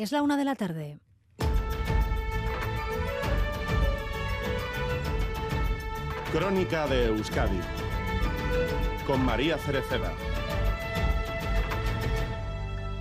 Es la una de la tarde. Crónica de Euskadi con María Cereceda.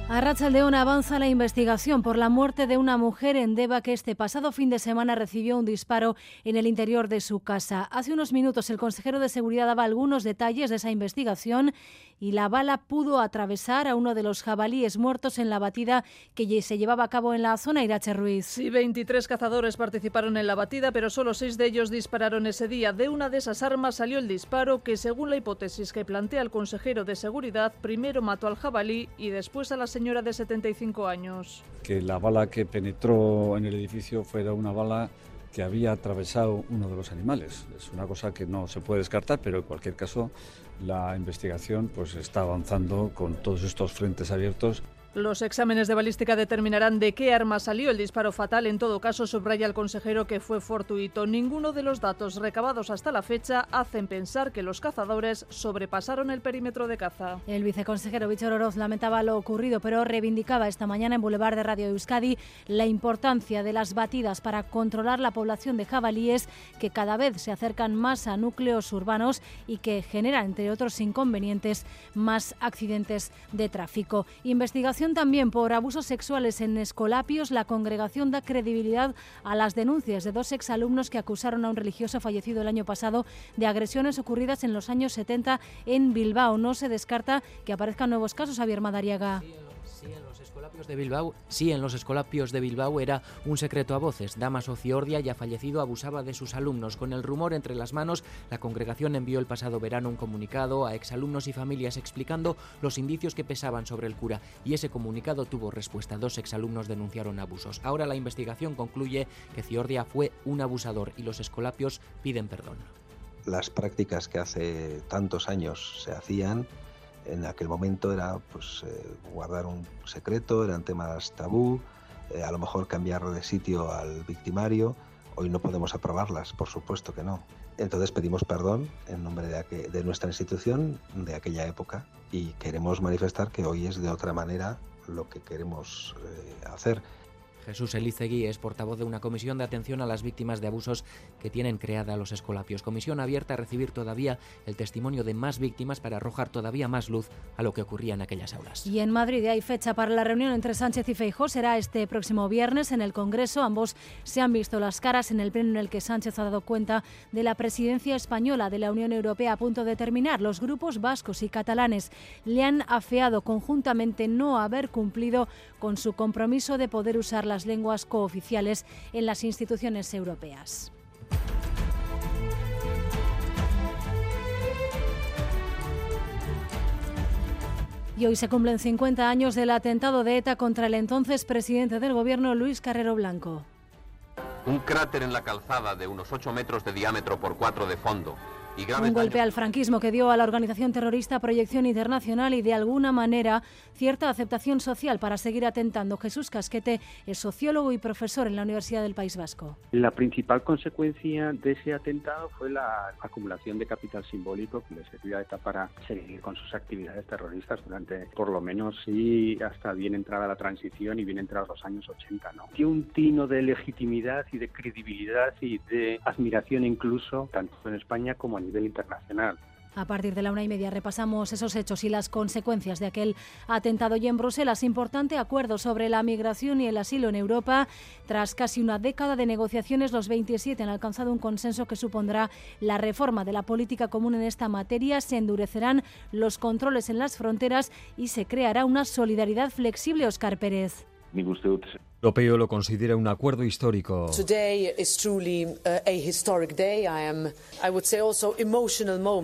A León avanza la investigación por la muerte de una mujer en Deva que este pasado fin de semana recibió un disparo en el interior de su casa. Hace unos minutos el consejero de Seguridad daba algunos detalles de esa investigación y la bala pudo atravesar a uno de los jabalíes muertos en la batida que se llevaba a cabo en la zona Irache Ruiz. Sí, 23 cazadores participaron en la batida, pero solo seis de ellos dispararon ese día. De una de esas armas salió el disparo que, según la hipótesis que plantea el consejero de Seguridad, primero mató al jabalí y después a la señora de 75 años. Que la bala que penetró en el edificio fuera una bala que había atravesado uno de los animales. Es una cosa que no se puede descartar, pero en cualquier caso la investigación pues está avanzando con todos estos frentes abiertos los exámenes de balística determinarán de qué arma salió el disparo fatal. En todo caso, subraya el consejero que fue fortuito. Ninguno de los datos recabados hasta la fecha hacen pensar que los cazadores sobrepasaron el perímetro de caza. El viceconsejero Víctor Oroz lamentaba lo ocurrido, pero reivindicaba esta mañana en Boulevard de Radio Euskadi la importancia de las batidas para controlar la población de jabalíes que cada vez se acercan más a núcleos urbanos y que generan, entre otros inconvenientes, más accidentes de tráfico. Investigación también por abusos sexuales en Escolapios, la congregación da credibilidad a las denuncias de dos exalumnos que acusaron a un religioso fallecido el año pasado de agresiones ocurridas en los años 70 en Bilbao. No se descarta que aparezcan nuevos casos, Javier Madariaga de Bilbao, sí, en los escolapios de Bilbao era un secreto a voces. Damaso Ciordia, ya fallecido, abusaba de sus alumnos. Con el rumor entre las manos, la congregación envió el pasado verano un comunicado a exalumnos y familias explicando los indicios que pesaban sobre el cura y ese comunicado tuvo respuesta. Dos exalumnos denunciaron abusos. Ahora la investigación concluye que Ciordia fue un abusador y los escolapios piden perdón. Las prácticas que hace tantos años se hacían en aquel momento era pues, eh, guardar un secreto, eran temas tabú, eh, a lo mejor cambiar de sitio al victimario. Hoy no podemos aprobarlas, por supuesto que no. Entonces pedimos perdón en nombre de, nuestra institución de aquella época y queremos manifestar que hoy es de otra manera lo que queremos eh, hacer. Jesús Elizegui es portavoz de una comisión de atención a las víctimas de abusos que tienen creada los escolapios. Comisión abierta a recibir todavía el testimonio de más víctimas para arrojar todavía más luz a lo que ocurría en aquellas aulas. Y en Madrid hay fecha para la reunión entre Sánchez y Feijó. Será este próximo viernes en el Congreso. Ambos se han visto las caras en el pleno en el que Sánchez ha dado cuenta de la presidencia española de la Unión Europea a punto de terminar. Los grupos vascos y catalanes le han afeado conjuntamente no haber cumplido con su compromiso de poder usar las lenguas cooficiales en las instituciones europeas. Y hoy se cumplen 50 años del atentado de ETA contra el entonces presidente del gobierno Luis Carrero Blanco. Un cráter en la calzada de unos 8 metros de diámetro por 4 de fondo un golpe al franquismo que dio a la organización terrorista proyección internacional y de alguna manera cierta aceptación social para seguir atentando. Jesús Casquete es sociólogo y profesor en la Universidad del País Vasco. La principal consecuencia de ese atentado fue la acumulación de capital simbólico que le servía a para seguir con sus actividades terroristas durante por lo menos sí hasta bien entrada la transición y bien entrados los años 80. ¿no? Dio un tino de legitimidad y de credibilidad y de admiración incluso tanto en España como en internacional. A partir de la una y media repasamos esos hechos y las consecuencias de aquel atentado y en Bruselas. Importante acuerdo sobre la migración y el asilo en Europa. Tras casi una década de negociaciones, los 27 han alcanzado un consenso que supondrá la reforma de la política común en esta materia. Se endurecerán los controles en las fronteras y se creará una solidaridad flexible, Oscar Pérez europeo lo considera un acuerdo histórico.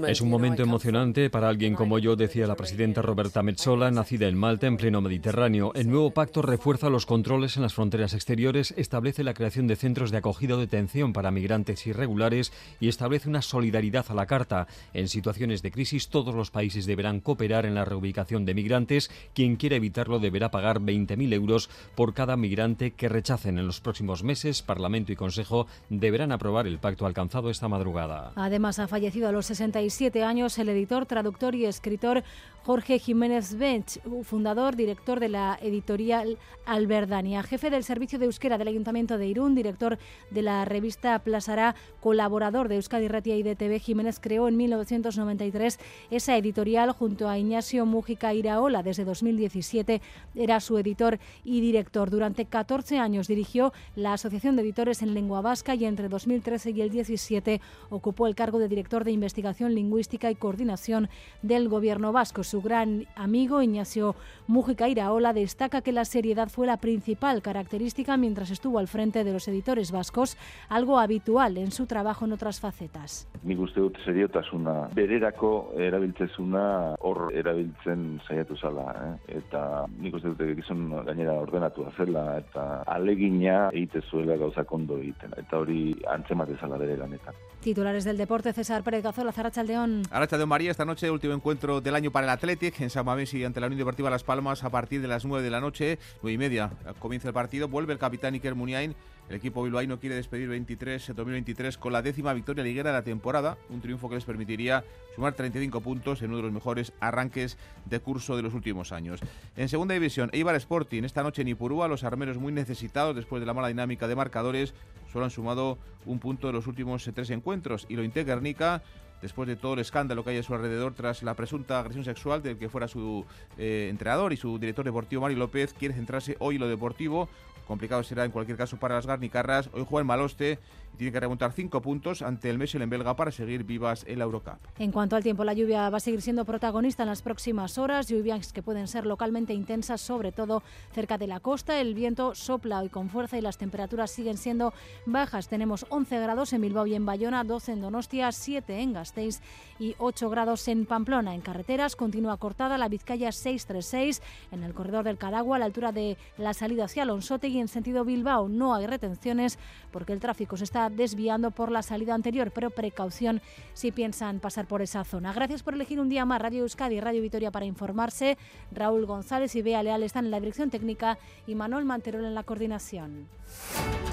Es un momento emocionante para alguien como yo, decía la presidenta Roberta Metsola, nacida en Malta, en pleno Mediterráneo. El nuevo pacto refuerza los controles en las fronteras exteriores, establece la creación de centros de acogida o detención para migrantes irregulares y establece una solidaridad a la carta. En situaciones de crisis, todos los países deberán cooperar en la reubicación de migrantes. Quien quiera evitarlo deberá pagar 20.000 euros por cada migrante que rechacen en los próximos meses, Parlamento y Consejo deberán aprobar el pacto alcanzado esta madrugada. Además, ha fallecido a los 67 años el editor, traductor y escritor Jorge Jiménez Bench, fundador, director de la editorial Alberdania, jefe del servicio de euskera del Ayuntamiento de Irún, director de la revista Plasará, colaborador de Euskadi Ratia y de TV. Jiménez creó en 1993 esa editorial junto a Ignacio Mújica Iraola. Desde 2017 era su editor y director. Durante 14 años dirigió la Asociación de Editores en Lengua Vasca y entre 2013 y el 17 ocupó el cargo de director de investigación lingüística y coordinación del Gobierno vasco. Su gran amigo Ignacio Mújica Iraola destaca que la seriedad fue la principal característica mientras estuvo al frente de los editores vascos, algo habitual en su trabajo en otras facetas. Nik uste dut seriotasuna bererako erabiltzezuna hor erabiltzen saiatu zala, eh? eta nik uste dut gizon gainera ordenatua zela eta alegina egite zuela gauza kondo egiten, eta hori antzemate zala bere lanetan. Titulares del deporte, César Pérez Gazola, Zarrachaldeón. Arrachaldeón María, esta noche último encuentro del año para el Athletic en San Mamés y ante la Unión Deportiva Las Palmas a partir de las 9 de la noche, 9 y media, comienza el partido, vuelve el capitán Iker Muniain el equipo bilbaíno quiere despedir 23, 2023 con la décima victoria liguera de la temporada, un triunfo que les permitiría sumar 35 puntos en uno de los mejores arranques de curso de los últimos años. En segunda división, Eibar Sporting, esta noche en Ipurúa, los armeros muy necesitados después de la mala dinámica de marcadores, solo han sumado un punto de los últimos tres encuentros y lo Guernica después de todo el escándalo que hay a su alrededor tras la presunta agresión sexual del que fuera su eh, entrenador y su director deportivo Mario López, quiere centrarse hoy en lo deportivo Complicado será en cualquier caso para las Garnicarras. Hoy juega en Maloste y tiene que remontar cinco puntos ante el Messel en Belga para seguir vivas en la Eurocup. En cuanto al tiempo, la lluvia va a seguir siendo protagonista en las próximas horas. Lluvias que pueden ser localmente intensas, sobre todo cerca de la costa. El viento sopla hoy con fuerza y las temperaturas siguen siendo bajas. Tenemos 11 grados en Bilbao y en Bayona, 12 en Donostia, 7 en Gasteiz y 8 grados en Pamplona. En carreteras continúa cortada la Vizcaya 636 en el corredor del Cadagua a la altura de la salida hacia Alonsote en sentido Bilbao no hay retenciones porque el tráfico se está desviando por la salida anterior, pero precaución si piensan pasar por esa zona. Gracias por elegir un día más Radio Euskadi y Radio Vitoria para informarse. Raúl González y Bea Leal están en la dirección técnica y Manuel Manterol en la coordinación.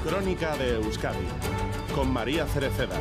Crónica de Euskadi con María Cereceda.